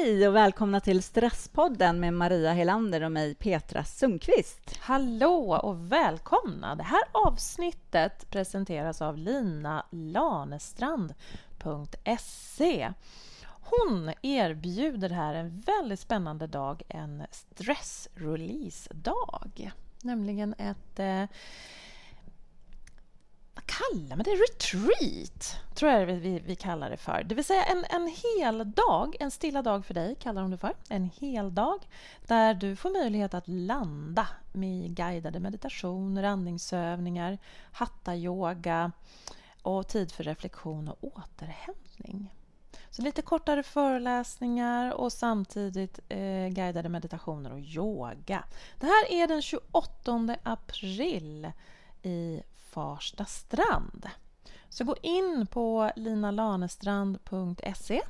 Hej och välkomna till Stresspodden med Maria Helander och mig Petra Sundqvist. Hallå och välkomna! Det här avsnittet presenteras av Lina Lanestrand.se. Hon erbjuder här en väldigt spännande dag, en stressrelease-dag. Nämligen ett eh, kallar man det? Retreat, tror jag vi, vi kallar det för. Det vill säga en, en hel dag, en stilla dag för dig, kallar de det för. En hel dag där du får möjlighet att landa med guidade meditationer, andningsövningar, hatta-yoga och tid för reflektion och återhämtning. Så lite kortare föreläsningar och samtidigt eh, guidade meditationer och yoga. Det här är den 28 april i Farsta strand. Så gå in på linalanestrand.se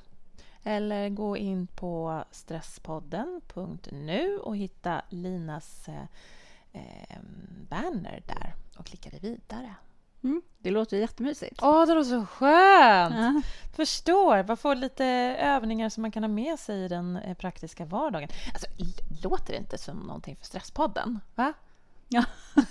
eller gå in på stresspodden.nu och hitta Linas eh, banner där och klicka dig vidare. Mm, det låter jättemysigt. Åh, det låter så skönt! Ja. Förstår. Man får lite övningar som man kan ha med sig i den eh, praktiska vardagen. Alltså, låter det inte som någonting för Stresspodden? Va? Ja.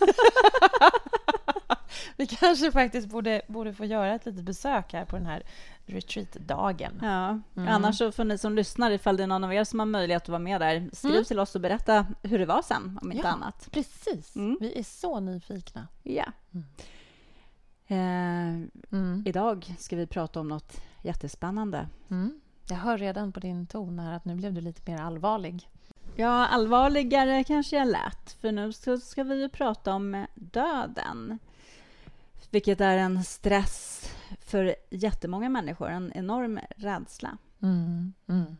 Vi kanske faktiskt borde, borde få göra ett litet besök här på den här retreatdagen. Ja. Mm. Annars så får ni som lyssnar, ifall det är någon av er som har möjlighet att vara med där, skriv mm. till oss och berätta hur det var sen, om inte ja, annat. Precis. Mm. Vi är så nyfikna. Ja. Eh, mm. idag ska vi prata om något jättespännande. Mm. Jag hör redan på din ton här att nu blev du lite mer allvarlig. Ja, allvarligare kanske jag lät, för nu ska vi ju prata om döden. Vilket är en stress för jättemånga människor, en enorm rädsla. Mm, mm.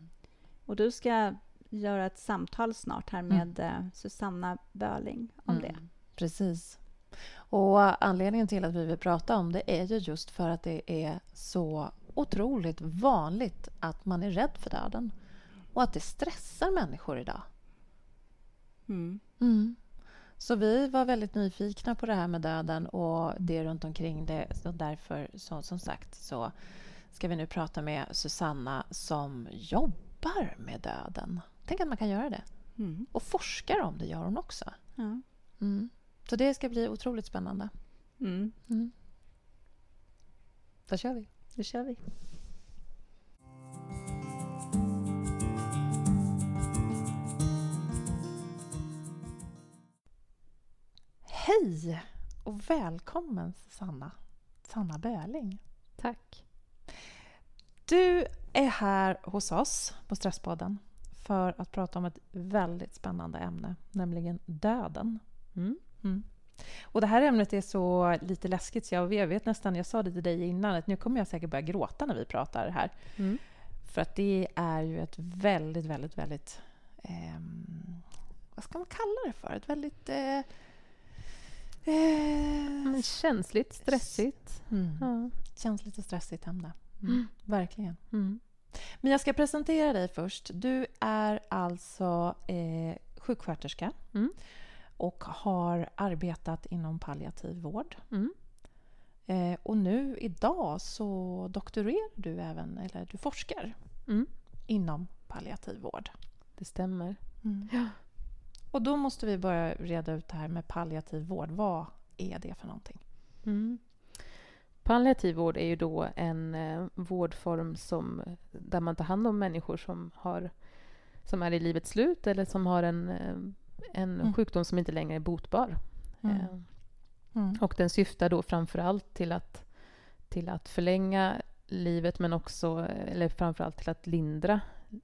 Och du ska göra ett samtal snart här mm. med mm. Susanna Böling om det. Mm, precis. Och anledningen till att vi vill prata om det är ju just för att det är så otroligt vanligt att man är rädd för döden och att det stressar människor idag. Mm. Mm. Så vi var väldigt nyfikna på det här med döden och det runt omkring det. Så därför, så, som sagt, så ska vi nu prata med Susanna som jobbar med döden. Tänk att man kan göra det. Mm. Och forskar om det gör hon också. Ja. Mm. Så det ska bli otroligt spännande. Mm. Mm. Då kör vi. Då kör vi. Hej och välkommen Sanna, Sanna Böling. Tack. Du är här hos oss på Stresspodden för att prata om ett väldigt spännande ämne, nämligen döden. Mm. Mm. Och Det här ämnet är så lite läskigt så jag vet nästan, jag sa det till dig innan, att nu kommer jag säkert börja gråta när vi pratar här. Mm. För att det är ju ett väldigt, väldigt, väldigt... Eh, vad ska man kalla det för? Ett väldigt... Eh, Eh, känsligt, stressigt. Mm. Ja. Känsligt och stressigt ämne. Mm. mm. Verkligen. Mm. Men jag ska presentera dig först. Du är alltså eh, sjuksköterska mm. och har arbetat inom palliativ vård. Mm. Eh, och nu idag så doktorerar du även, eller du forskar mm. inom palliativ vård. Det stämmer. Ja. Och då måste vi börja reda ut det här med palliativ vård. Vad är det för någonting? Mm. Palliativ vård är ju då en eh, vårdform som, där man tar hand om människor som, har, som är i livets slut eller som har en, eh, en mm. sjukdom som inte längre är botbar. Mm. Eh, mm. och den syftar då framför allt till att, till att förlänga livet men också, eller framför allt till att lindra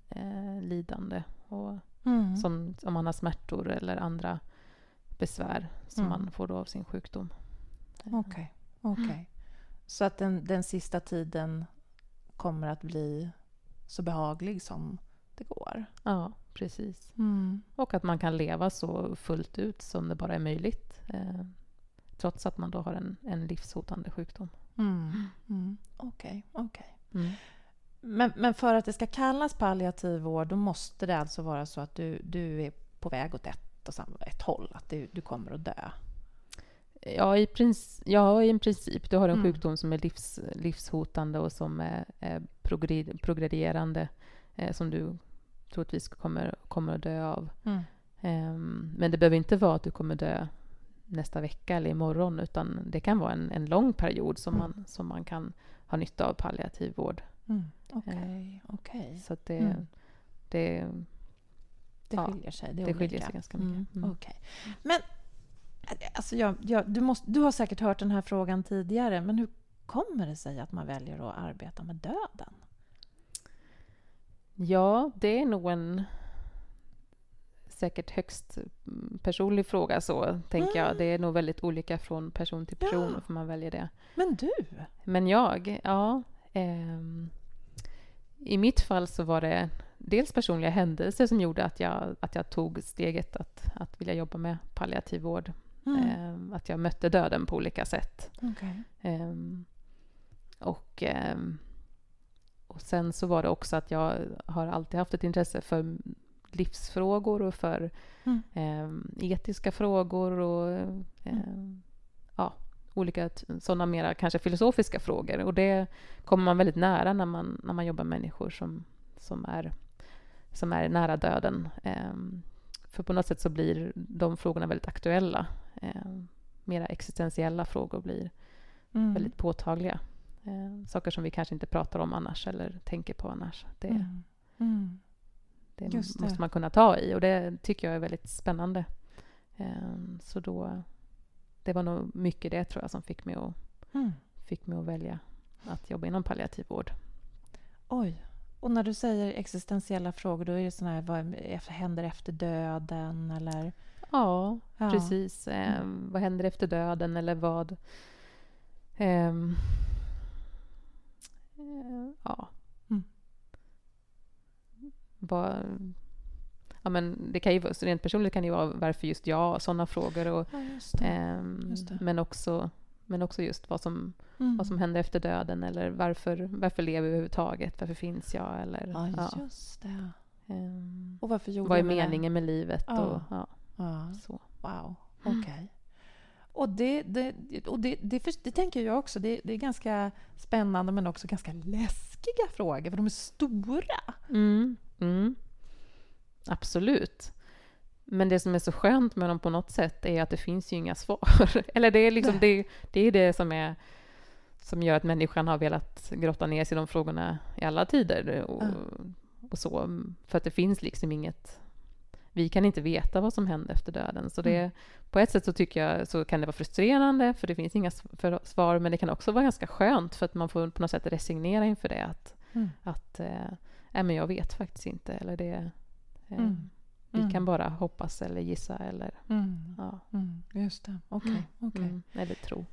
eh, lidande och Mm. Som om man har smärtor eller andra besvär som mm. man får då av sin sjukdom. Okej. Okay. okay. Mm. Så att den, den sista tiden kommer att bli så behaglig som det går? Ja, precis. Mm. Och att man kan leva så fullt ut som det bara är möjligt. Eh, trots att man då har en, en livshotande sjukdom. Mm. Mm. Okej, okej. Okay, okay. Men, men för att det ska kallas palliativ vård då måste det alltså vara så att du, du är på väg åt ett, och samma, ett håll, att du, du kommer att dö? Ja, i, princip, ja, i princip. Du har en mm. sjukdom som är livs, livshotande och som är, är progredierande, eh, som du troligtvis kommer, kommer att dö av. Mm. Ehm, men det behöver inte vara att du kommer dö nästa vecka eller imorgon utan det kan vara en, en lång period som, Mm. man, som man kan ha nytta av palliativ vård. Mm. Okej, okej. Så att det, Mm. det, Det Ja, skiljer sig. Det, det skiljer sig ganska mycket. Mm. Mm. Okej. Men alltså jag, jag, du, måste, du har säkert hört den här frågan tidigare, men hur kommer det sig att man väljer att arbeta med döden? ja, det är nog en säkert högst mm, personlig fråga så, tänker jag. Mm. Det är nog väldigt olika från person till person Ja. varför man väljer det. Men du? Men jag, ja. ehm, I mitt fall så var det dels personliga händelser som gjorde att jag, att jag tog steget att, att vilja jobba med palliativ vård. Mm. Ehm, att jag mötte döden på olika sätt. Okej. Ehm, och, ehm, och sen så var det också att jag har alltid haft ett intresse för livsfrågor och för Mm. ehm, etiska frågor och ehm, ja, olika sådana mera kanske filosofiska frågor. Och det kommer man väldigt nära när man, när man jobbar med människor som, som, är, som är nära döden. Ehm, för på något sätt så blir de frågorna väldigt aktuella. Ehm, mera existentiella frågor blir Mm. väldigt påtagliga. Eh, saker som vi kanske inte pratar om annars eller tänker på annars. Det, Mm. Mm. det det. måste man kunna ta i och det tycker jag är väldigt spännande. Så då, det var nog mycket det tror jag som fick mig att, Mm. fick mig att välja att jobba inom palliativ vård. Oj. Och när du säger existentiella frågor, då är det såna här, vad händer efter döden eller? Ja, Ja. precis. Eh, Vad händer efter döden eller vad... eh, ja. Mm. Vad... Ja, men det kan ju rent personligt kan det ju vara varför just jag och sådana frågor. Och, Ja, just det. ehm, just det. Men, också, men också just vad som, Mm. vad som händer efter döden eller varför, varför lever vi överhuvudtaget? Varför finns jag? Eller, Ja, ja, just det. ehm, Och varför gjorde vad är jag meningen med livet? Ja. Och, ja, Ja, så. wow. Okej. Och, det, det, och det, det, det tänker jag också, det, det är ganska spännande men också ganska läskiga frågor, för de är stora. Mm, mm. Absolut. Men det som är så skönt med dem på något sätt är att det finns ju inga svar. Eller det är liksom det, det, är det som, är, som gör att människan har velat grotta ner sig i de frågorna i alla tider. Och, och så, för att det finns liksom inget... Vi kan inte veta vad som händer efter döden. Så det, Mm. på ett sätt så tycker jag så kan det vara frustrerande, för det finns inga svar, men det kan också vara ganska skönt, för att man får på något sätt resignera inför det. Att, Mm. att nej, men jag vet faktiskt inte. Eller det, eh, Mm. Vi Mm. kan bara hoppas eller gissa eller Mm. ja, Mm. Just det, okej. okej. mm, eller tro.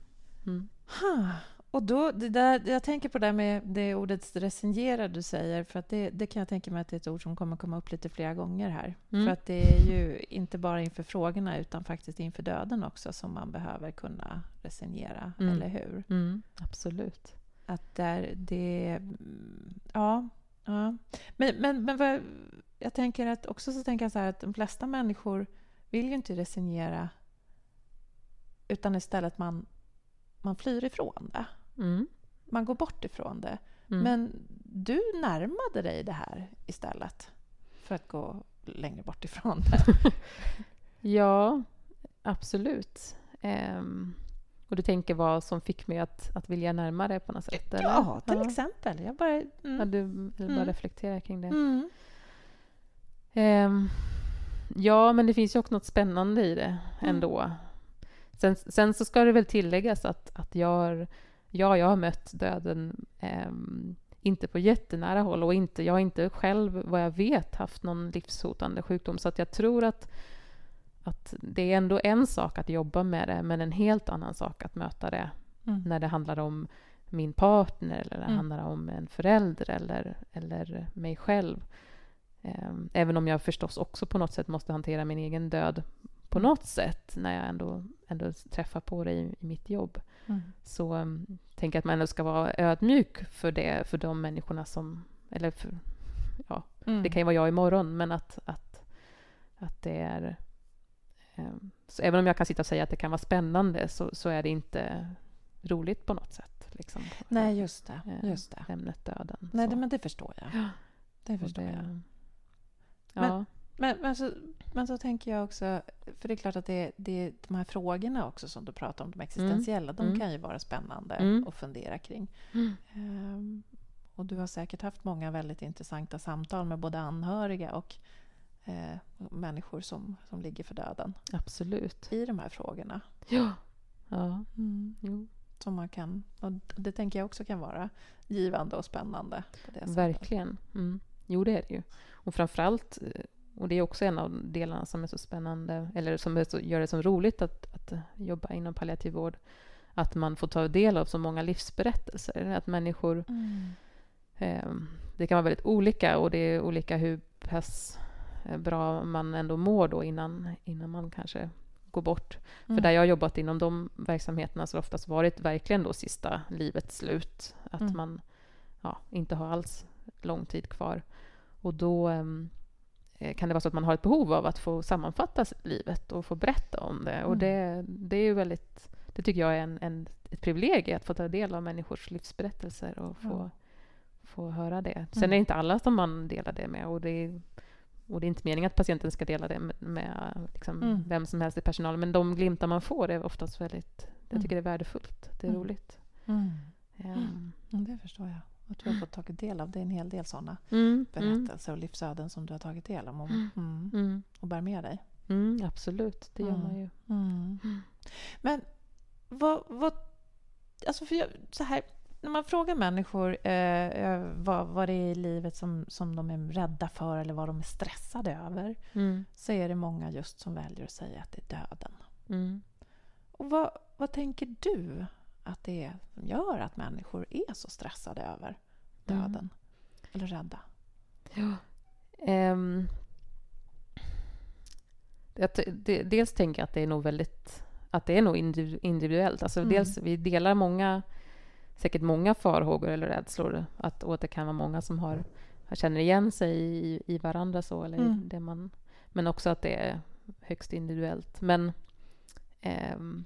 Mm. Ha. Och då, där, jag tänker på det där med det ordet resignera du säger, för att det, det kan jag tänka mig att det är ett ord som kommer komma upp lite flera gånger här. För att det är ju inte bara inför frågorna utan faktiskt inför döden också som man behöver kunna resignera, eller hur? Absolut. Att där det... Ja. Ja. Men, men, men vad, jag tänker att också så tänker jag så här att de flesta människor vill ju inte resignera utan istället man, man flyr ifrån det. Mm. Man går bort ifrån det. Mm. Men du närmade dig det här istället för att gå längre bort ifrån det. Ja, absolut. Ehm, och du tänker vad som fick mig att, att vilja närma det på något sätt? Eller? Ja, till ja. exempel. Jag bara... Ja, Mm. du, eller bara Mm. reflektera kring det. Mm. Ehm, ja, men det finns ju också något spännande i det Mm. ändå. Sen, sen så ska det väl tilläggas att, att jag, har, ja, jag har mött döden ehm, inte på jättenära håll och inte, jag har inte själv, vad jag vet, haft någon livshotande sjukdom. Så att jag tror att, att det är ändå en sak att jobba med det, men en helt annan sak att möta det Mm. när det handlar om min partner eller när det Mm. handlar om en förälder eller, eller mig själv. Ehm, Även om jag förstås också på något sätt måste hantera min egen död på Mm. något sätt när jag ändå, ändå träffar på det i, i mitt jobb. Mm. Så um, tänker jag att man ändå ska vara ödmjuk för det, för de människorna som... Eller för, ja, Mm. det kan ju vara jag imorgon, men att, att, att det är... ehm, så även om jag kan sitta och säga att det kan vara spännande så, så är det inte roligt på något sätt. Liksom, Nej, just det. Eh, Just det. Ämnet döden. Nej, det, men det förstår jag. Ja. Det förstår jag. det, Ja. Men, men, så, men så tänker jag också, för det är klart att det, det, de här frågorna också som du pratar om, de existentiella, de Mm. kan ju vara spännande Mm. att fundera kring. Mm. Ehm, och du har säkert haft många väldigt intressanta samtal med både anhöriga och eh, människor som, som ligger för döden Absolut. i de här frågorna. Ja. Ja. Jo. Som man kan, och det tänker jag också kan vara givande och spännande. Verkligen. Mm. Jo, det är det ju. Och framförallt, eh, och det är också en av delarna som är så spännande, eller som så, gör det så roligt att, att eh, jobba inom palliativ vård, att man får ta del av så många livsberättelser. Att människor, Mm. eh, det kan vara väldigt olika och det är olika hur pass bra man ändå mår då innan, innan man kanske går bort. För Mm. där jag har jobbat inom de verksamheterna så har det oftast varit verkligen då sista livets slut. Att Mm. man ja, inte har alls lång tid kvar. Och då ehm, eh, kan det vara så att man har ett behov av att få sammanfatta livet och få berätta om det. Och Mm. det, det är ju väldigt, det tycker jag är en, en, ett privilegium att få ta del av människors livsberättelser och få, Ja. få höra det. Sen Mm. är det inte alla som man delar det med och det är, och det är inte meningen att patienten ska dela det med, med liksom Mm. vem som helst i personalen, men de glimtar man får är oftast väldigt, jag Mm. tycker det är värdefullt, det är Mm. roligt. Mm, det förstår jag. Att du har fått tagit del av det är en hel del sådana berättelser och livsöden som du har tagit del av och, och bär med dig. absolut, det gör man ju. Men vad... vad alltså för jag, så här, när man frågar människor eh, eh, vad, vad det är i livet som, som de är rädda för eller vad de är stressade över Mm, så är det många just som väljer att säga att det är döden. mm. Och vad, vad tänker du att det är som gör att människor är så stressade över döden? Mm. Eller rädda? Ja. Ehm, jag t- det, dels tänker jag att det är nog väldigt att det är nog individu- individuellt. Alltså Mm. dels, vi delar många, säkert många farhågor eller rädslor. Att, och att det kan vara många som har, känner igen sig i, i varandra så. Eller Mm. det man, men också att det är högst individuellt. Men ehm,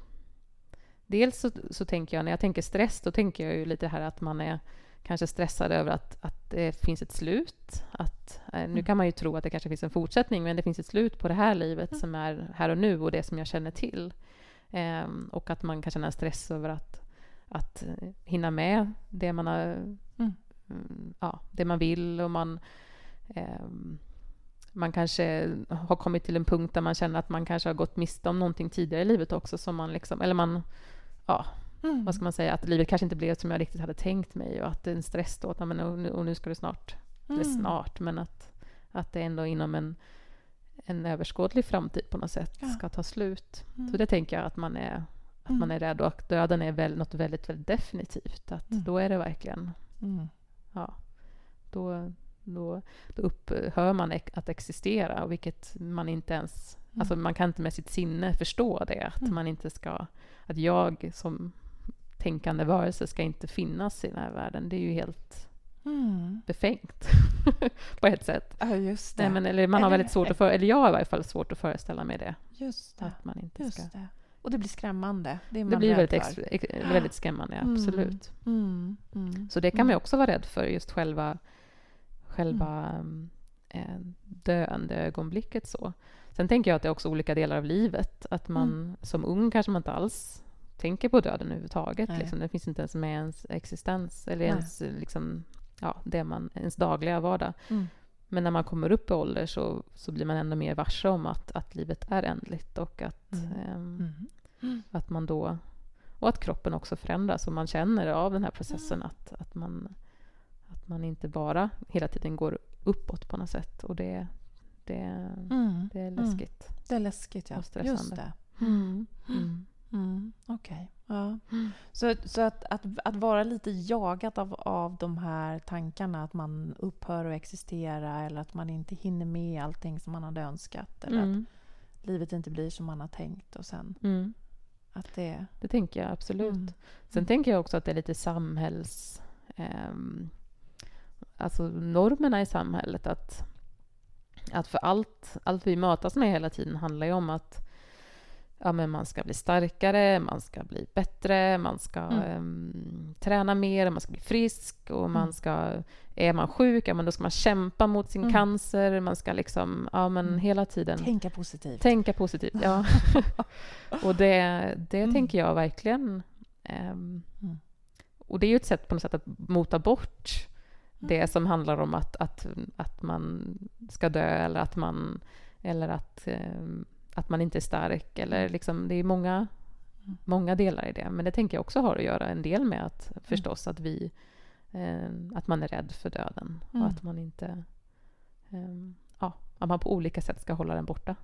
dels så, så tänker jag, när jag tänker stress, då tänker jag ju lite här att man är kanske stressad över att, att det finns ett slut. Att, eh, nu Mm. kan man ju tro att det kanske finns en fortsättning, men det finns ett slut på det här livet Mm. som är här och nu och det som jag känner till. Ehm, och att man kan känna stress över att, att eh, hinna med det man, har, Mm. mm, ja, det man vill och man ehm, man kanske har kommit till en punkt där man känner att man kanske har gått miste om någonting tidigare i livet också som man liksom, eller man, ja, Mm. vad ska man säga, att livet kanske inte blev som jag riktigt hade tänkt mig och att det är en stress då, att men, och, nu, ska det snart, eller Mm. snart, men att, att det ändå inom en, en överskådlig framtid på något sätt Ja. ska ta slut. Mm. Så det tänker jag att man är, att Mm. man är rädd och döden är väl, något väldigt, väldigt definitivt. Att Mm. då är det verkligen, Mm. ja, då, då, då upphör man att existera, och vilket man inte ens... Mm. Alltså man kan inte med sitt sinne förstå det, att Mm. man inte ska... Att jag som tänkande varelse ska inte finnas i den här världen. Det är ju helt Mm. befängt på ett sätt. Ja, just det. Nej, men, eller man har Eller- väldigt svårt att för, eller jag har i varje fall svårt att föreställa mig det. Just det. Att man inte ska... Just det. Och det blir skrämmande. Det, Det blir väldigt, ex, ex, väldigt skrämmande, Mm. absolut. Mm. Mm. Så det kan man Mm. också vara rädd för, just själva, själva mm. eh, döendeögonblicket. Så. Sen tänker jag att det är också olika delar av livet. Att man som ung kanske man inte alls tänker på döden överhuvudtaget. Liksom. Det finns inte ens med i ens existens, eller Nej. ens, liksom, ja, det man, ens dagliga vardag. Mm. Men när man kommer upp i ålder så, så blir man ändå mer varse om att, att livet är ändligt och att, Mm. ehm, Mm. att man då... Och att kroppen också förändras och man känner av den här processen Mm. att, att, man, att man inte bara hela tiden går uppåt på något sätt. Och det, det, Mm. det är Mm. läskigt. Det är läskigt, ja. Och stressande. Just det. Mm. Okej. Ja. Mm. Så, så att, att, att vara lite jagad av, av de här tankarna att man upphör att existera eller att man inte hinner med allting som man hade önskat eller Mm. att livet inte blir som man har tänkt och sen Mm. att det... Det tänker jag absolut. Mm. Sen Mm. tänker jag också att det är lite samhälls... ehm, alltså normerna i samhället. Att, att för allt, allt vi matas med hela tiden handlar ju om att, ja, men man ska bli starkare, man ska bli bättre, man ska Mm. um, träna mer, man ska bli frisk och man Mm. ska... Är man sjuk, ja, men då ska man kämpa mot sin Mm. cancer. Man ska liksom, ja men Mm. hela tiden Tänka positivt. tänka positivt. Ja. och det, det Mm. tänker jag verkligen... Mm. och det är ju ett sätt på något sätt att mota bort det som handlar om att, att, att man ska dö eller att man, eller att, ehm, att man inte är stark. Eller liksom, det är många, Mm. många delar i det. Men det tänker jag också har att göra en del med att förstås att vi ehm, att man är rädd för döden Mm. och att man inte ehm, ja, att man på olika sätt ska hålla den borta.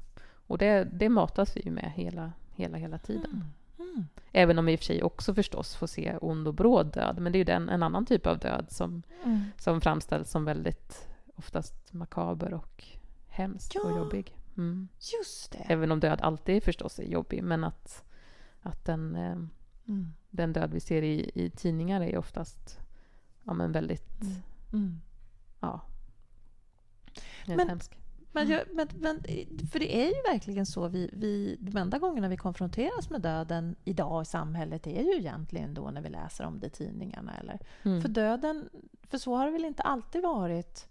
Och det, det matas vi ju med hela, hela, hela tiden. Mm. Mm. Även om vi i och för sig också förstås får se ond och bråd död. Men det är ju den, en annan typ av död som, Mm. som framställs som väldigt oftast makaber och hemsk och Ja. jobbig. Mm. Just det. Även om död alltid förstås är jobbig, men att, att den, eh, Mm. den död vi ser i, i tidningar är oftast ja, men väldigt Mm. Mm. ja, Men- hemsk. Men, jag, men, men, för det är ju verkligen så. Vi, vi, de enda gångerna vi konfronteras med döden idag i samhället är ju egentligen då när vi läser om det i tidningarna. Eller? Mm. För döden, för så har det väl inte alltid varit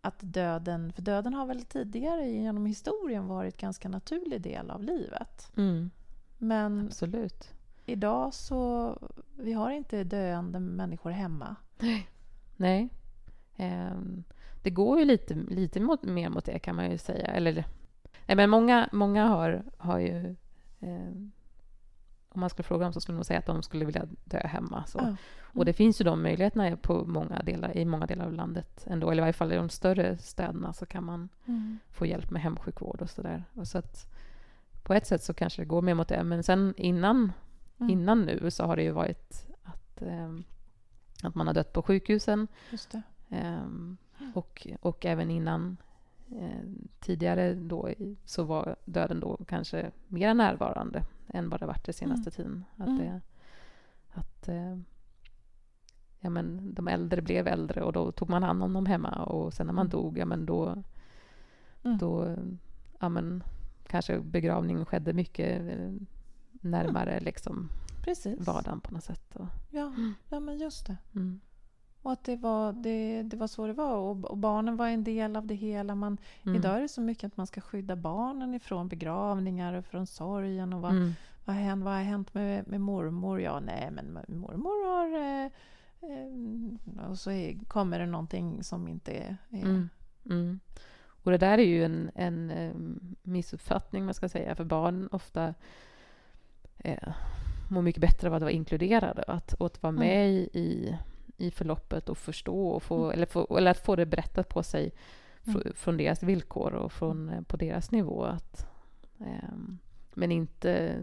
att döden, för döden har väl tidigare genom historien varit en ganska naturlig del av livet. Mm. Men Absolut. idag så, vi har inte döende människor hemma. Nej. Ehm, det går ju lite, lite mot, mer mot det kan man ju säga. Eller, nej, men många, många har, har ju... ehm, om man skulle fråga dem så skulle de säga att de skulle vilja dö hemma. Så. Ja. Och det finns ju de möjligheterna på många delar, i många delar av landet ändå. Eller i varje fall i de större städerna så kan man Mm. få hjälp med hemsjukvård och sådär. Så att på ett sätt så kanske det går mer mot det. Men sen innan, Mm. innan nu så har det ju varit att, ehm, att man har dött på sjukhusen. Ehm, och, och även innan eh, tidigare då så var döden då kanske mer närvarande än vad det varit den senaste tiden. Att, Mm. det, att eh, ja, men de äldre blev äldre och då tog man hand om dem hemma och sen när man Mm. dog, ja men då, Mm. då ja, men, kanske begravningen skedde mycket eh, närmare liksom Precis. vardagen på något sätt. Och, Ja, ja, men just det. mm, Och att det var, det, det var så det var. Och, och barnen var en del av det hela. Man, mm, Idag är det så mycket att man ska skydda barnen ifrån begravningar och från sorgen. Och vad, mm, vad, har hänt, vad har hänt med, med mormor? Ja, nej, men mormor har... Eh, eh, och så är, kommer det någonting som inte är... Mm. Mm. Och det där är ju en, en eh, missuppfattning, man ska säga, för barn ofta eh, mår mycket bättre av att vara inkluderade, att, att vara Mm. med i, i, förloppet och förstå, och få, Mm. eller, få, eller att få det berättat på sig fr, Mm. från deras villkor och från, eh, på deras nivå. Att, ehm, men inte,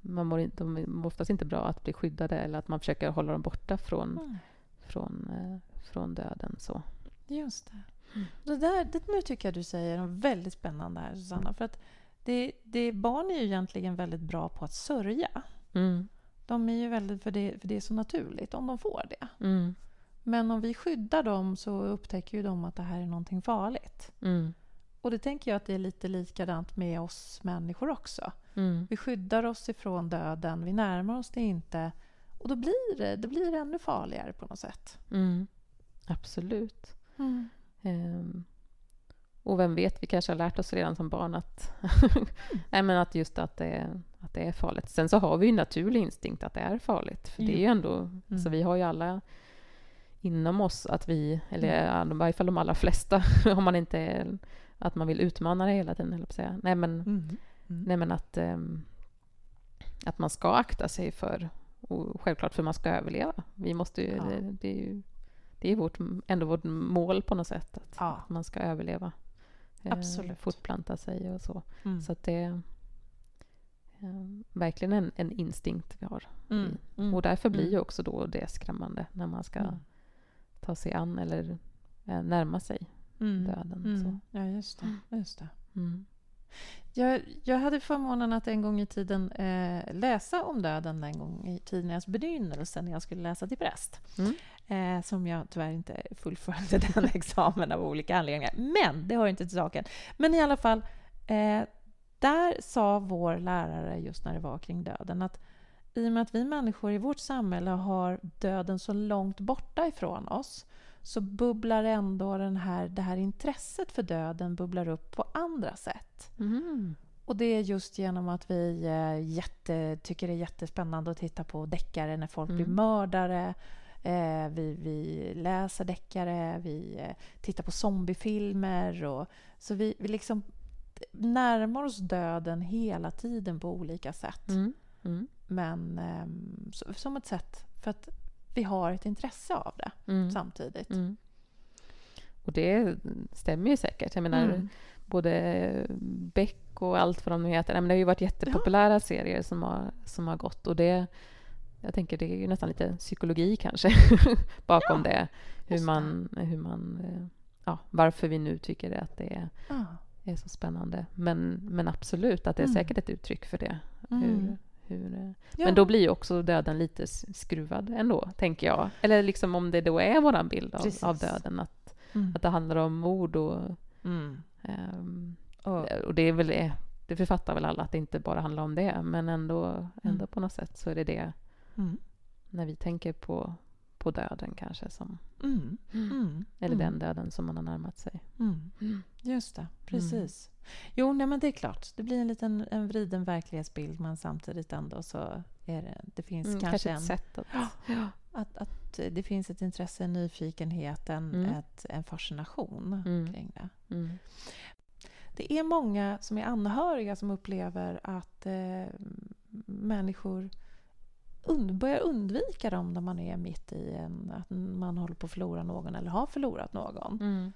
man mår, inte- de mår oftast inte bra att bli skyddade eller att man försöker hålla dem borta från, Mm, från, eh, från döden. Så. just det. Mm. det, där, det. Nu tycker jag du säger något väldigt spännande här, Susanna. För att det, det, barn är ju egentligen väldigt bra på att sörja. Mm. De är ju väldigt, för det, för det är så naturligt om de får det. Mm. Men om vi skyddar dem så upptäcker ju de att det här är någonting farligt. Mm. Och det tänker jag att det är lite likadant med oss människor också. Mm. Vi skyddar oss ifrån döden, vi närmar oss det inte. Och då blir det, det blir ännu farligare på något sätt. Mm. Absolut. Ehm, och vem vet, vi kanske har lärt oss redan som barn att, Nej, men att just att det, att det är farligt. Sen så har vi ju naturlig instinkt att det är farligt. För det är ju ändå, så vi har ju alla inom oss att vi, eller ja, i varje fall de allra flesta, om man inte är, att man vill utmana det hela tiden, att säga. Nej men, Mm. nej, men att, ehm, att man ska akta sig för, och självklart för man ska överleva. Vi måste ju, Ja. det, det är ju det är vårt, ändå vårt mål på något sätt, att, Ja. att man ska överleva. Eh, Absolut. Fortplanta sig och så. Mm. Så att det eh, verkligen en, en instinkt vi har. Mm. Mm. Och därför blir Mm. ju också då det skrämmande när man ska Mm. ta sig an eller eh, närma sig Mm. döden. Mm. Så. Ja, just det. Just det. Mm. Jag, jag hade förmånen att en gång i tiden eh, läsa om döden en gång i tidernas begynnelse när jag skulle läsa till präst. Mm. Eh, som jag tyvärr inte fullföljde den examen av olika anledningar. Men det hör inte till saken. Men i alla fall, eh, där sa vår lärare just när det var kring döden att i och med att vi människor i vårt samhälle har döden så långt borta ifrån oss så bubblar ändå den här, det här intresset för döden bubblar upp på andra sätt. Mm. Och det är just genom att vi eh, jätte, tycker det är jättespännande att titta på deckare när folk blir Mm. mördare. Eh, vi, vi läser deckare, vi eh, tittar på zombiefilmer. Och, så vi, vi liksom närmar oss döden hela tiden på olika sätt. Mm. Mm. Men så, som ett sätt för att vi har ett intresse av det Mm. samtidigt. Mm. Och det stämmer ju säkert. Jag menar, Mm. både Beck och allt vad de nu heter. Men Det har ju varit jättepopulära serier som har, som har gått. Och det, jag tänker det är ju nästan lite psykologi kanske bakom Ja, det. Hur man, hur man, eh, ja, varför vi nu tycker att det är, Ja. Är så spännande. Men, men absolut, att det är Mm. säkert ett uttryck för det. Mm. Hur, hur, eh, Ja. Men då blir ju också döden lite skruvad ändå, tänker jag. Eller liksom om det då är våran bild av, av döden, att, Mm. att det handlar om mord och Mm. Ehm, Och, och det är väl det, det författar väl alla att det inte bara handlar om det, men ändå, ändå på något sätt så är det det mm. när vi tänker på, på döden kanske som, Mm. Mm. eller Mm. den döden som man har närmat sig. Mm. Just det, precis. Jo, nej, men det är klart. Det blir en liten en vriden verklighetsbild men samtidigt ändå så är det, det finns Mm, kanske, ett en, sätt att... Ja. att, att det finns ett intresse, en nyfikenhet, en, Mm. ett, en fascination Mm. kring det. Mm. Det är många som är anhöriga som upplever att eh, människor und, börjar undvika dem när man är mitt i en... Att man håller på att förlora någon eller har förlorat någon. Mm.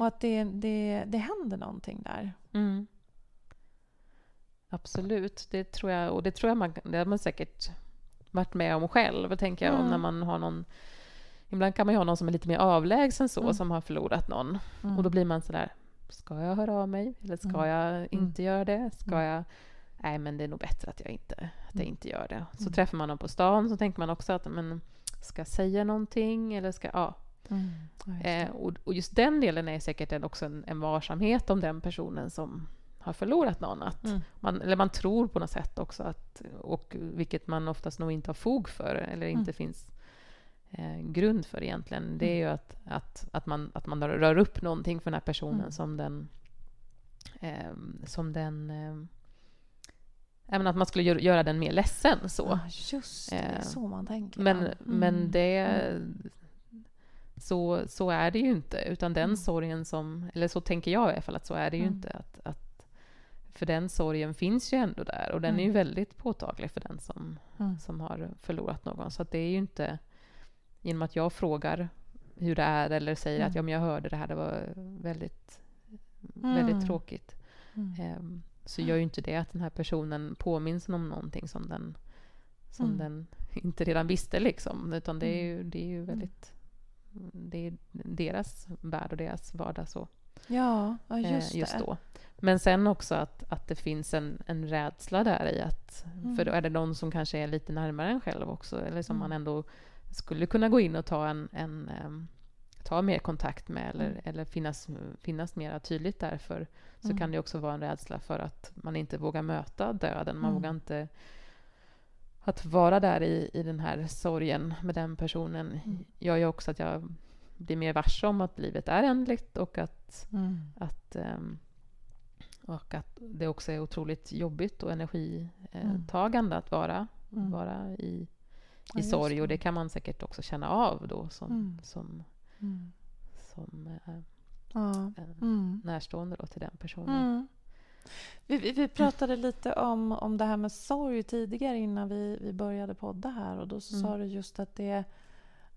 Och att det, det, det händer någonting där. Mm. Absolut, det tror jag. Och det tror jag man, det har man säkert varit med om själv, tänker jag, om Mm. när man har någon... Ibland kan man ju ha någon som är lite mer avlägsen så, Mm. som har förlorat någon. Mm. Och då blir man sådär, ska jag höra av mig? Eller ska Mm. jag inte göra det? Ska Mm. jag... Nej, men det är nog bättre att jag inte, att jag Mm. inte gör det. Så Mm. träffar man dem på stan så tänker man också att, men ska jag säga någonting? Eller ska... Ja. Mm. Ja. Eh, och, och just den delen är säkert en, också en, en varsamhet om den personen som har förlorat någon. Att Mm. man, eller man tror på något sätt också, att, och vilket man oftast nog inte har fog för eller inte Mm. finns eh, grund för egentligen. Det är ju att, att, att, man, att man rör upp någonting för den här personen Mm. som den... Eh, som den eh, även att man skulle gö- göra den mer ledsen. så. Ja, just det. Eh, så man tänker. Men, ja. men Mm. det... Så, så är det ju inte. Utan den Mm. sorgen som... Eller så tänker jag i alla fall att så är det ju Mm. inte. Att, att, för den sorgen finns ju ändå där. Och den är ju Mm. väldigt påtaglig för den som, Mm. som har förlorat någon. Så det är ju inte... Genom att jag frågar hur det är eller säger att Mm. ja, men jag hörde det här, det var väldigt, Mm. väldigt tråkigt. Mm. Så gör ju inte det att den här personen påminns om någonting som den, som Mm. den inte redan visste. Liksom. Utan det är Mm. ju, det är ju väldigt... Det är deras värld och deras vardag så, Ja, ja, eh, just, just då. Men sen också att, att det finns en, en rädsla där i att... Mm. För då är det någon som kanske är lite närmare en själv också, eller som Mm. man ändå skulle kunna gå in och ta en... en ehm, ta mer kontakt med eller, Mm. eller finnas, finnas mer tydligt därför så Mm. kan det också vara en rädsla för att man inte vågar möta döden. Man Mm. vågar inte... Att vara där i, i den här sorgen med den personen Mm. gör ju också att jag blir mer varse om att livet är ändligt och att, Mm. att, ehm, och att det också är otroligt jobbigt och Mm. energitagande att vara, Mm. vara i, Ja, i just sorg. Och det. kan man säkert också känna av då som, Mm. som, Mm. som eh, Ja. eh, Mm. närstående då till den personen. Mm. Vi, vi, vi pratade lite om, om det här med sorg tidigare innan vi, vi började podda här och då så Mm. sa du just att det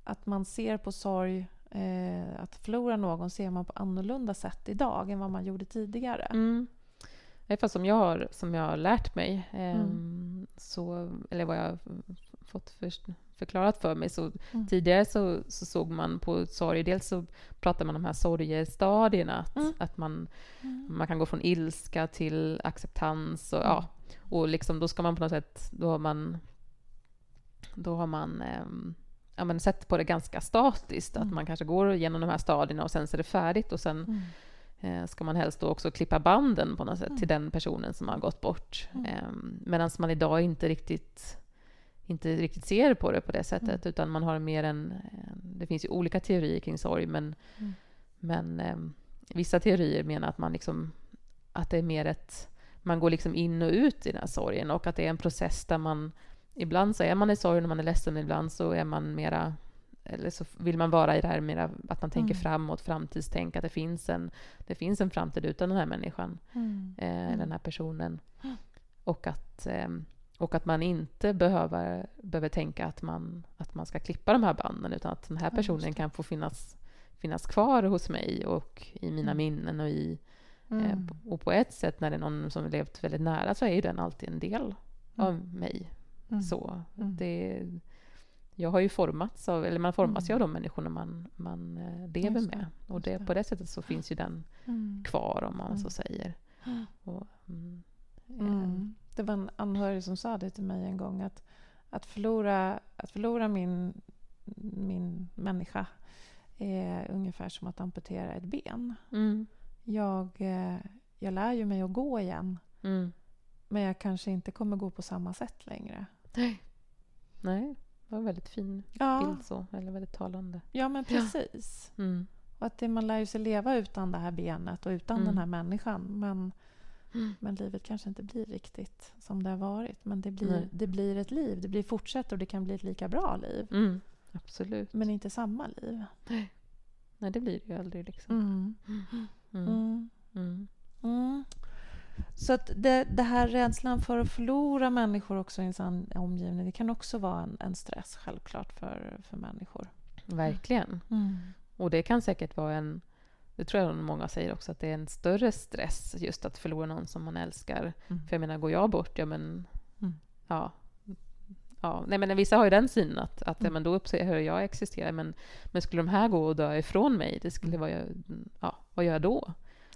att man ser på sorg eh, att förlora någon ser man på annorlunda sätt idag än vad man gjorde tidigare. Mm. I alla fall som jag har, som jag har lärt mig, Mm. så, eller vad jag har fått för, förklarat för mig, så Mm. tidigare så, så såg man på sorg, dels så pratade man om de här sorgestadierna, att, Mm. att man, Mm. man kan gå från ilska till acceptans och, Mm. ja, och liksom då ska man på något sätt, då har man, då har man ehm, ja, men sett på det ganska statiskt, att Mm. man kanske går igenom de här stadierna och sen så är det färdigt och sen Mm. eh, ska man helst då också klippa banden på något sätt Mm. till den personen som har gått bort. Mm. Eh, Medan man idag inte riktigt, inte riktigt ser på det på det sättet, Mm. utan man har mer en... Det finns ju olika teorier kring sorg, men, Mm. men eh, vissa teorier menar att man liksom att det är mer ett... Man går liksom in och ut i den här sorgen och att det är en process där man... Ibland så är man i sorg när man är ledsen, ibland så är man mera... Eller så vill man vara i det här mera att man tänker Mm. framåt, framtidstänk, att det finns en, det finns en framtid utan den här människan, Mm. eh, den här personen. Mm. Och att, eh, och att man inte behöver, behöver tänka att man, att man ska klippa de här banden, utan att den här personen kan få finnas, finnas kvar hos mig och i mina Mm. minnen och i Mm. Eh, och på ett sätt, när det är någon som levt väldigt nära, så är ju den alltid en del av mig. Mm. Så Mm. det, jag har ju formats av, eller man formas ju Mm. av de människorna man, man eh, lever med. Och det, på det sättet så finns ju den Mm. kvar, om man Mm. så säger. Och, mm, eh, Mm. Det var en anhörig som sa det till mig en gång att, att, förlora, att förlora min, min människa är ungefär som att amputera ett ben. Mm, Jag, eh, jag lär ju mig att gå igen mm. men jag kanske inte kommer gå på samma sätt längre. Nej, det var en väldigt fin Ja, bild så, eller väldigt talande. ja men precis. Mm. Och att det, man lär ju sig leva utan det här benet och utan Mm. den här människan. Men, Mm. men livet kanske inte blir riktigt som det har varit. Men det blir, Nej. det blir ett liv. Det blir fortsätter och det kan bli ett lika bra liv. Mm. Absolut. Men inte samma liv. Nej, det blir det ju aldrig liksom. Mm. Mm. Mm. Mm. Mm. Så att det, det här rädslan för att förlora människor också i sin omgivning, det kan också vara en, en stress självklart för, för människor. Verkligen. Och det kan säkert vara en, det tror jag många säger också, att det är en större stress just att förlora någon som man älskar. Mm. För jag menar, går jag bort, ja men... Mm. Ja. ja. Nej, men vissa har ju den synen att, att ja, Mm. men då upphör jag existera. Men, men skulle de här gå och dö ifrån mig, det skulle Mm. vara... Ja, vad gör jag då?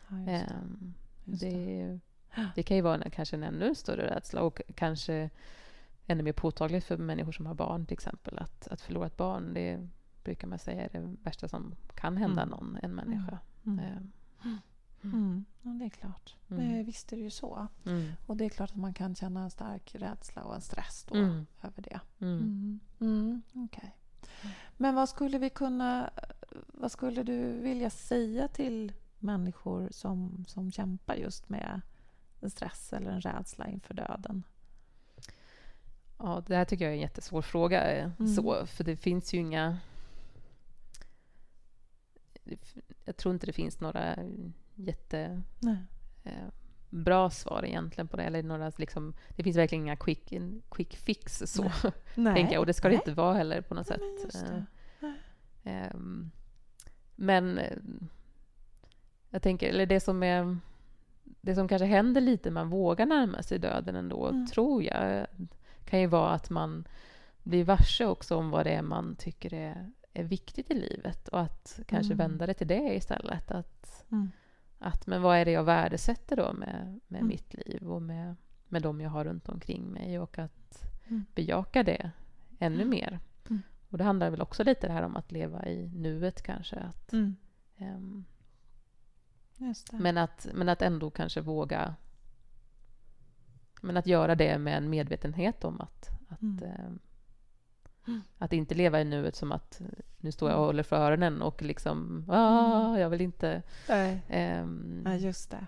Ja, det. Det. det, det kan ju vara en, kanske en ännu större rädsla och kanske ännu mer påtagligt för människor som har barn till exempel. Att, att förlora ett barn, det brukar man säga är det värsta som kan hända Mm. någon, en människa. Mm. Ehm, Mm. Ja, det är klart. Mm. Det, visst är det ju så. mm. Och det är klart att man kan känna en stark rädsla och en stress då Mm. över det. Mm. Mm. Mm. okej. Men vad skulle vi kunna... Vad skulle du vilja säga till människor som, som kämpar just med en stress eller en rädsla inför döden? Ja, det här tycker jag är en jättesvår fråga. eh, Mm. Så, för det finns ju inga... Jag tror inte det finns några jättebra Nej. svar egentligen på det. Eller några, liksom, det finns verkligen inga quick, quick fix så, Nej. tänker jag. Och det ska det Nej. inte vara heller på något Nej, sätt. Eh, det. Ehm, Men eh, jag tänker, eller det som är det som kanske händer lite när man vågar närma sig döden ändå, Mm. tror jag, kan ju vara att man blir varse också om vad det är man tycker är, är viktigt i livet och att kanske Mm. vända det till det istället. Att, Mm. att men vad är det jag värdesätter då med, med Mm. mitt liv och med, med de jag har runt omkring mig och att Mm. bejaka det ännu Mm. mer. Mm. Och det handlar väl också lite det här om att leva i nuet kanske. Att, det. men, att, men att ändå kanske våga... Men att göra det med en medvetenhet om att... Att, Mm. Mm. att inte leva i nuet som att nu står jag och Mm. håller för öronen och liksom... Ah, jag vill inte Nej. ehm, Ja, just det.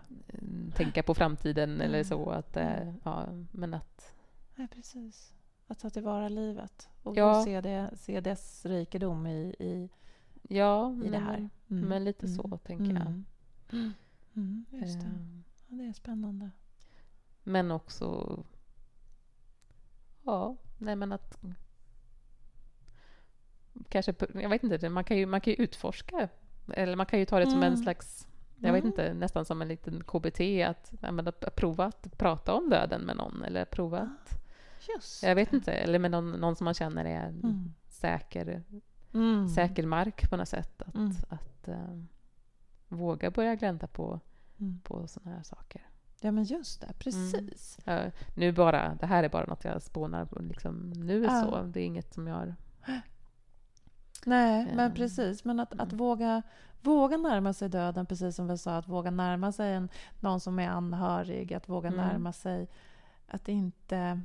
tänka på framtiden eller Mm. så. Att, Mm. ja, men att... Nej, precis. Att ta tillvara livet och Ja. och se, det, se dess rikedom i, i, Ja, i det här. Mm. Men lite Mm. så, tänker jag. Mm. Mm, just det. Ehm, Ja, det är spännande. Men också... Ja, nej men att... Kanske, jag vet inte, man kan ju, man kan ju utforska. Eller man kan ju ta det som en Mm. slags... Jag vet Mm. inte, nästan som en liten KBT. Att, ja, men att, prova att prata om döden med någon. Eller prova att... Just Jag vet inte, eller med någon, någon som man känner är Mm. säker, Mm. säker mark på något sätt. Att, Mm. att eh, våga börja glänta på, Mm. på sådana här saker. Ja, men just det. Precis. Ja, nu bara, det här är bara något jag spånar på liksom nu Ja. så. Det är inget som jag har Nej, men Eh, precis. Men att, att mm. våga, våga närma sig döden, precis som vi sa, att våga närma sig en, någon som är anhörig, att våga Mm. närma sig, att inte,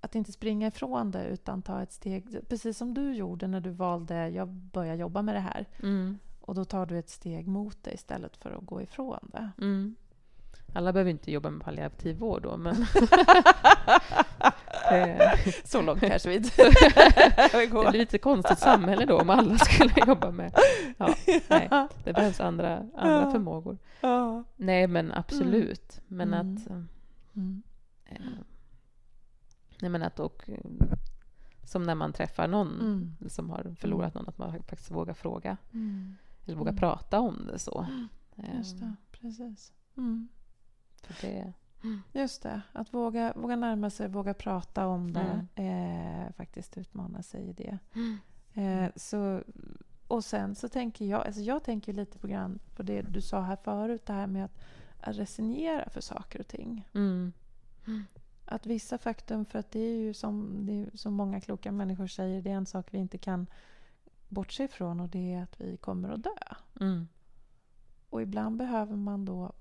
att inte springa ifrån det utan ta ett steg, precis som du gjorde när du valde, jag börjar jobba med det här. Mm. Och då tar du ett steg mot det istället för att gå ifrån det. Mm. Alla behöver inte jobba med palliativ vård då, men... det, Så långt kanske vi inte det blir lite konstigt samhälle då om alla skulle jobba med... Ja, nej, det behövs andra, andra förmågor. Nej, men absolut. Men Mm. att... eh, Mm. Eh, nej men att och, eh, som när man träffar någon Mm. som har förlorat någon, att man faktiskt vågar fråga. Eller vågar prata om det så. Just Eh, det, precis. Mm. För det, Just det, att våga, våga närma sig, våga prata om det. Eh, faktiskt utmana sig i det. Eh, så, och sen så tänker jag, alltså jag tänker lite på, grann på det du sa här förut, det här med att, att resignera för saker och ting. mm. Att vissa faktum, för att det är ju som, det är, som många kloka människor säger, det är en sak vi inte kan bortse ifrån och det är att vi kommer att dö. Mm. Och ibland behöver man då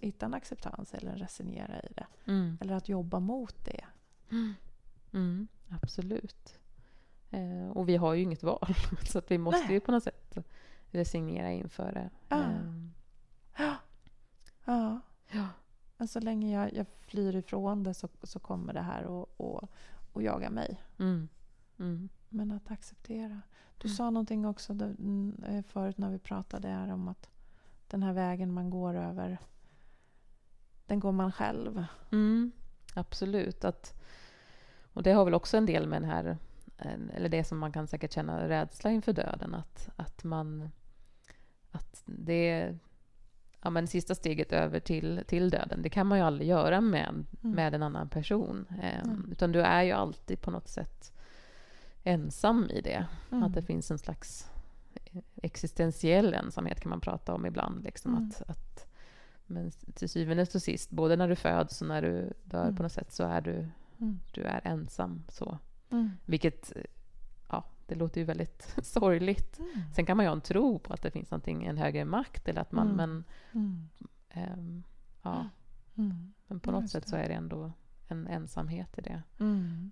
hitta en acceptans eller resignera i det. Mm. Eller att jobba mot det. Mm. Absolut. Eh, och vi har ju inget val, så att vi måste Nej. ju på något sätt resignera inför det. Ja. Eh, Ja. ja. Men så länge jag, jag flyr ifrån det så, så kommer det här att och, och jaga mig. Mm. Mm. Men att acceptera. Du Mm. sa någonting också mm, eh, förut när vi pratade här om att den här vägen man går över, den går man själv. Mm, absolut. Att, och det har väl också en del med den här, eh, eller det som man kan säkert känna rädsla inför döden, att, att man, att det, ja men sista steget över till, till döden, det kan man ju aldrig göra med, med en annan person. Eh, Mm. Utan du är ju alltid på något sätt ensam i det. Mm. Att det finns en slags existentiell ensamhet kan man prata om ibland. Liksom, Mm. att, att, men till syvende och sist, både när du föds och när du dör Mm. på något sätt, så är du, Mm. du är ensam. Så. Mm. Vilket, ja, det låter ju väldigt sorgligt. Mm. Sen kan man ju ha en tro på att det finns någonting, en högre makt, eller att man, men, Mm. ehm, ja, men på något sätt så är det ändå en ensamhet i det. Mm.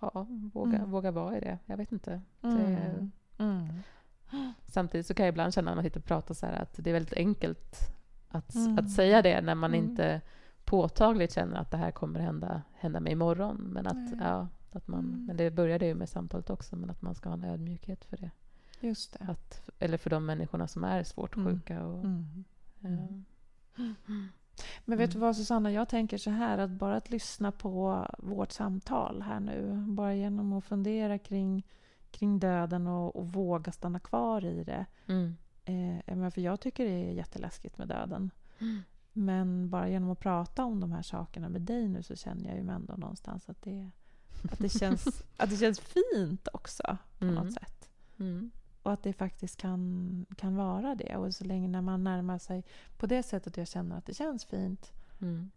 ja, våga, Mm. våga vara i det. Jag vet inte. Det, Mm. Mm. Samtidigt så kan jag ibland känna när man sitter och pratar så här att det är väldigt enkelt att, Mm. att säga det när man Mm. inte påtagligt känner att det här kommer hända, hända mig imorgon. Men, att, ja, att man, Mm. men det började ju med samtalet också, men att man ska ha en ödmjukhet för det. Just det. Att, eller för de människorna som är svårt Mm. sjuka. Och, Mm. eh, Men vet du vad Susanna, jag tänker så här att bara att lyssna på vårt samtal här nu, bara genom att fundera kring, kring döden och, och våga stanna kvar i det. mm, Eh, för jag tycker det är jätteläskigt med döden. Mm. Men bara genom att prata om de här sakerna med dig nu så känner jag ju ändå någonstans att det, att det, känns, att det känns fint också på Mm. något sätt. mm, Och att det faktiskt kan, kan vara det. Och så länge när man närmar sig på det sättet jag känner att det känns fint mm,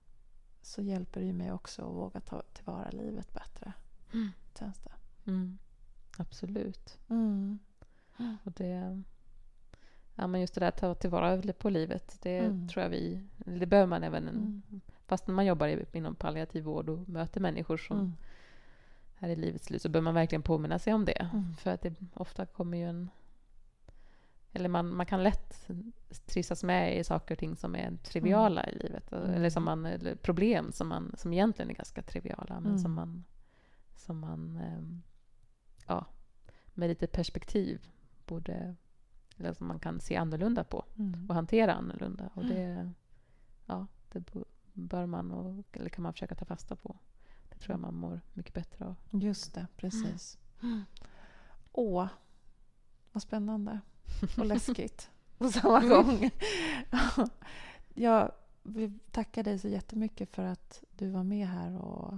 så hjälper det ju mig också att våga ta tillvara livet bättre. Mm. Känns det. mm. Absolut. Mm. Och det, ja, men just det där att ta tillvara på livet, det Mm. tror jag vi... Det behöver man även... Mm. Fast när man jobbar inom palliativ vård och möter människor som Mm. är i livets slut så bör man verkligen påminna sig om det. Mm. För att det ofta kommer ju en... Eller man, man kan lätt trissas med i saker och ting som är triviala i livet. Mm. Eller, som man, eller problem som, man, som egentligen är ganska triviala men Mm. som man, som man ehm, ja, med lite perspektiv borde... Eller som man kan se annorlunda på Mm. och hantera annorlunda. Och det, ja, det bör man och, eller kan man försöka ta fasta på. Det tror jag man mår mycket bättre av. Just det, precis. Åh, vad spännande och läskigt på samma gång. Jag vill tacka dig så jättemycket för att du var med här och,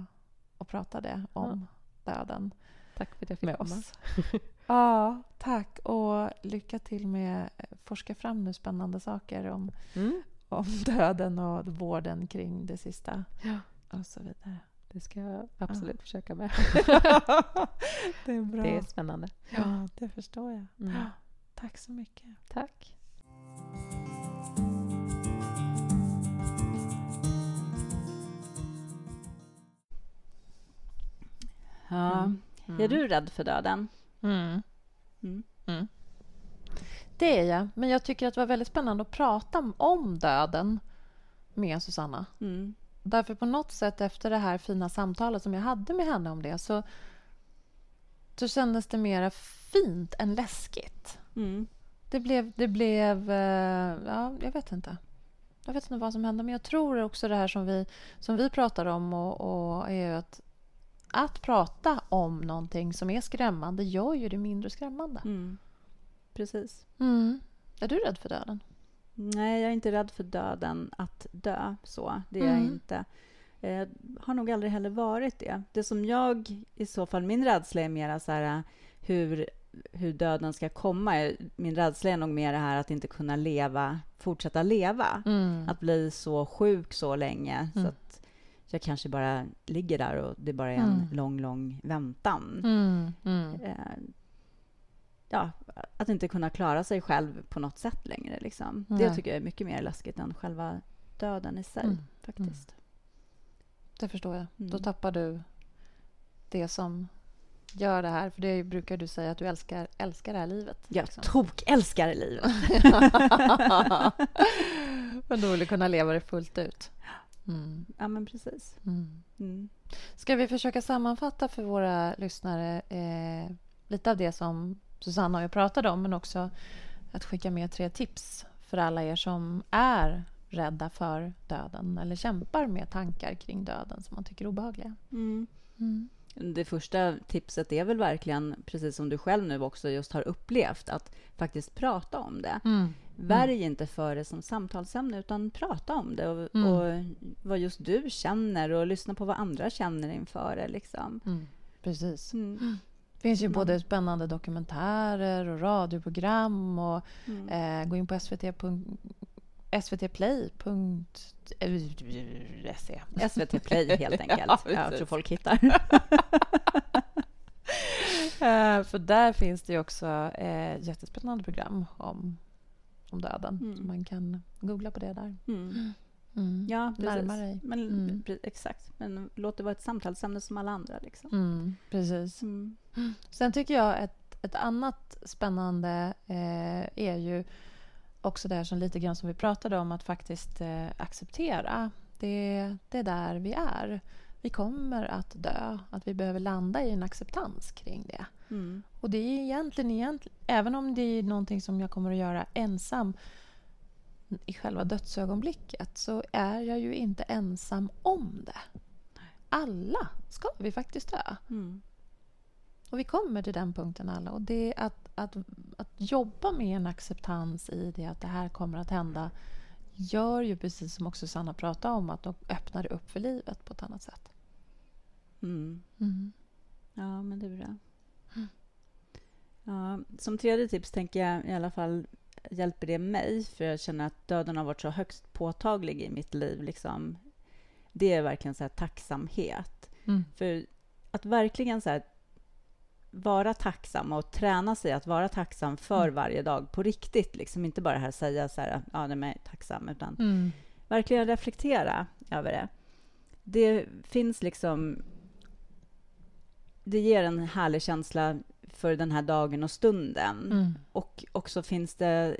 och pratade om döden Tack för att jag fick med komma. oss. Ja, tack. Och lycka till med att forska fram nu spännande saker om, Mm, om döden och vården kring det sista Ja. och så vidare. Det ska jag absolut Ja. försöka med. det är bra. Det är spännande. Ja, det förstår jag. Mm. Tack så mycket. Tack. Ja. Mm. Är du rädd för döden? Mm. Mm. Det är jag. Men jag tycker att det var väldigt spännande att prata om döden med Susanna. Mm. Därför på något sätt efter det här fina samtalet som jag hade med henne om det så, så kändes det mer fint än läskigt. Mm. Det blev... Det blev eh, ja, jag vet inte. Jag vet inte vad som hände, men jag tror också det här som vi, som vi pratar om och, och är att, att prata om någonting som är skrämmande gör ju det mindre skrämmande. Mm. Precis. Mm. Är du rädd för döden? Nej, jag är inte rädd för döden, att dö. så. Det är jag Mm. inte. Eh, har nog aldrig heller varit det. Det som jag, i så fall, min rädsla är mera så här hur, hur döden ska komma. Min rädsla är nog mer det här att inte kunna leva, fortsätta leva. Mm. Att bli så sjuk så länge så Mm. att jag kanske bara ligger där och det bara är en Mm. lång, lång väntan. Mm. Mm. Eh, ja, att inte kunna klara sig själv på något sätt längre. Liksom. Det tycker jag är mycket mer läskigt än själva döden i sig. Mm. faktiskt. Det förstår jag. Mm. Då tappar du det som gör det här. För det brukar du säga att du älskar, älskar det här livet. Jag liksom. tok-älskar livet. Men då vill du kunna leva det fullt ut. Mm. Ja, men precis. Mm. Mm. Ska vi försöka sammanfatta för våra lyssnare eh, lite av det som Susanna och jag pratade om men också att skicka med tre tips för alla er som är rädda för döden eller kämpar med tankar kring döden som man tycker är obehagliga. Mm. Mm. Det första tipset är väl verkligen, precis som du själv nu också just har upplevt, att faktiskt prata om det. Mm. Värj inte för det som samtalsämne, utan prata om det och, Mm. och vad just du känner och lyssna på vad andra känner inför det. Liksom. Mm. Precis. Mm. Det finns ju Mm. både spännande dokumentärer och radioprogram och Mm. eh, gå in på svt. svtplay.se. SVT Play, helt enkelt. Ja, jag tror folk hittar. Eh, för där finns det ju också eh, jättespännande program om, om döden. Mm. Man kan googla på det där. Mm. Mm. Ja, precis. Närma dig. Men, Mm. Exakt. Men låt det vara ett samtalsämne som alla andra. Liksom. Mm, precis. Mm. Sen tycker jag ett, ett annat spännande eh, är ju också det här som lite grann som vi pratade om att faktiskt eh, acceptera. Det, det är där vi är. Vi kommer att dö. Att vi behöver landa i en acceptans kring det. Mm. Och det är egentligen, egentligen, även om det är någonting som jag kommer att göra ensam i själva dödsögonblicket så är jag ju inte ensam om det. Alla ska vi faktiskt dö. Mm. Och vi kommer till den punkten alla. Och det är att, att, att jobba med en acceptans i det att det här kommer att hända gör ju precis som också Sanna pratade om att de öppnar upp för livet på ett annat sätt. Mm. Mm. Ja, men det är bra. Ja, som tredje tips tänker jag i alla fall hjälper det mig, för jag känner att döden har varit så högst påtaglig i mitt liv. Liksom. Det är verkligen så tacksamhet. Mm. För att verkligen så vara tacksam och träna sig att vara tacksam för Mm. varje dag på riktigt. Liksom inte bara här säga så här, ja, nej, men jag är tacksam, utan Mm. verkligen reflektera över det. Det finns liksom... Det ger en härlig känsla för den här dagen och stunden. Mm. Och också finns det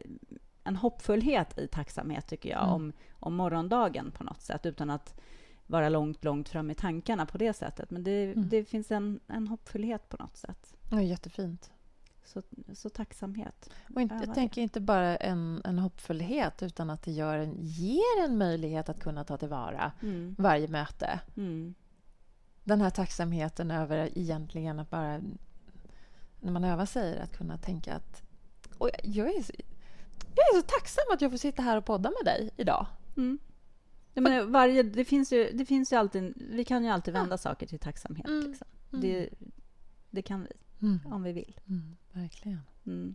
en hoppfullhet i tacksamhet, tycker jag, Mm. om, om morgondagen på något sätt, utan att vara långt, långt fram i tankarna på det sättet. Men det, Mm. det finns en, en hoppfullhet på något sätt. Är jättefint. Så, så tacksamhet. Och inte, jag tänker inte bara en, en hoppfullhet utan att det gör en, ger en möjlighet att kunna ta tillvara Mm. varje möte. Mm. Den här tacksamheten över egentligen att bara... När man övar sig att kunna tänka att... Och jag, är så, jag är så tacksam att jag får sitta här och podda med dig idag. Mm. Jag menar, varje, det, finns ju, det finns ju alltid... Vi kan ju alltid Ja. vända saker till tacksamhet. Mm. Liksom. Mm. Det, det kan vi, Mm. om vi vill. Mm, verkligen. Mm.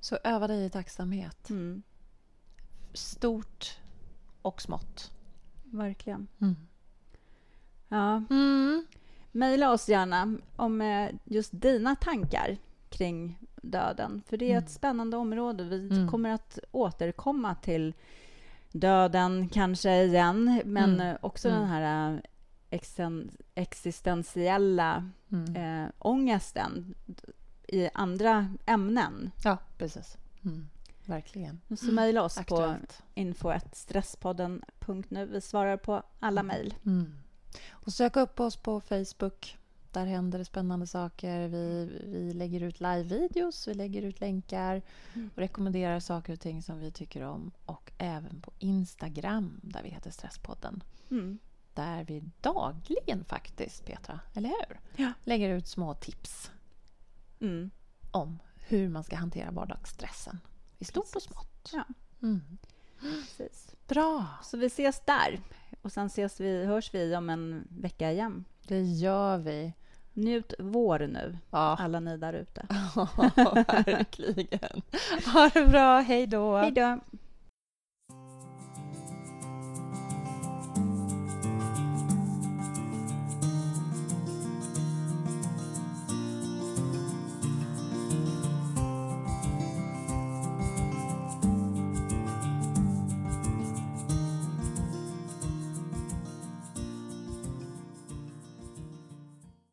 Så öva dig i tacksamhet. Mm. Stort och smått. Verkligen. Ja. Mejla oss gärna om eh, just dina tankar kring döden. För det är ett spännande område. Vi Mm. kommer att återkomma till döden kanske igen, men Mm. eh, också Mm. den här eh, exen- existentiella Mm. eh, ångesten i andra ämnen. Ja, precis. Mm. Verkligen. Så mejla oss på Aktuellt. info.stresspodden.nu. Vi svarar på alla mejl. Mm. Och sök upp oss på Facebook. Där händer det spännande saker. Vi, vi lägger ut live-videos, vi lägger ut länkar Mm. och rekommenderar saker och ting som vi tycker om. Och även på Instagram, där vi heter Stresspodden. Mm. Där vi dagligen faktiskt, Petra, eller hur? Ja. Lägger ut små tips Mm. om hur man ska hantera vardagsstressen. I stort och Precis. smått. Ja. Mm. Precis. Bra! Så vi ses där. Och sen ses vi, hörs vi om en vecka igen. Det gör vi. Njut vår nu, Ja, alla ni där ute. verkligen. Ha det bra. Hej då. Hej då!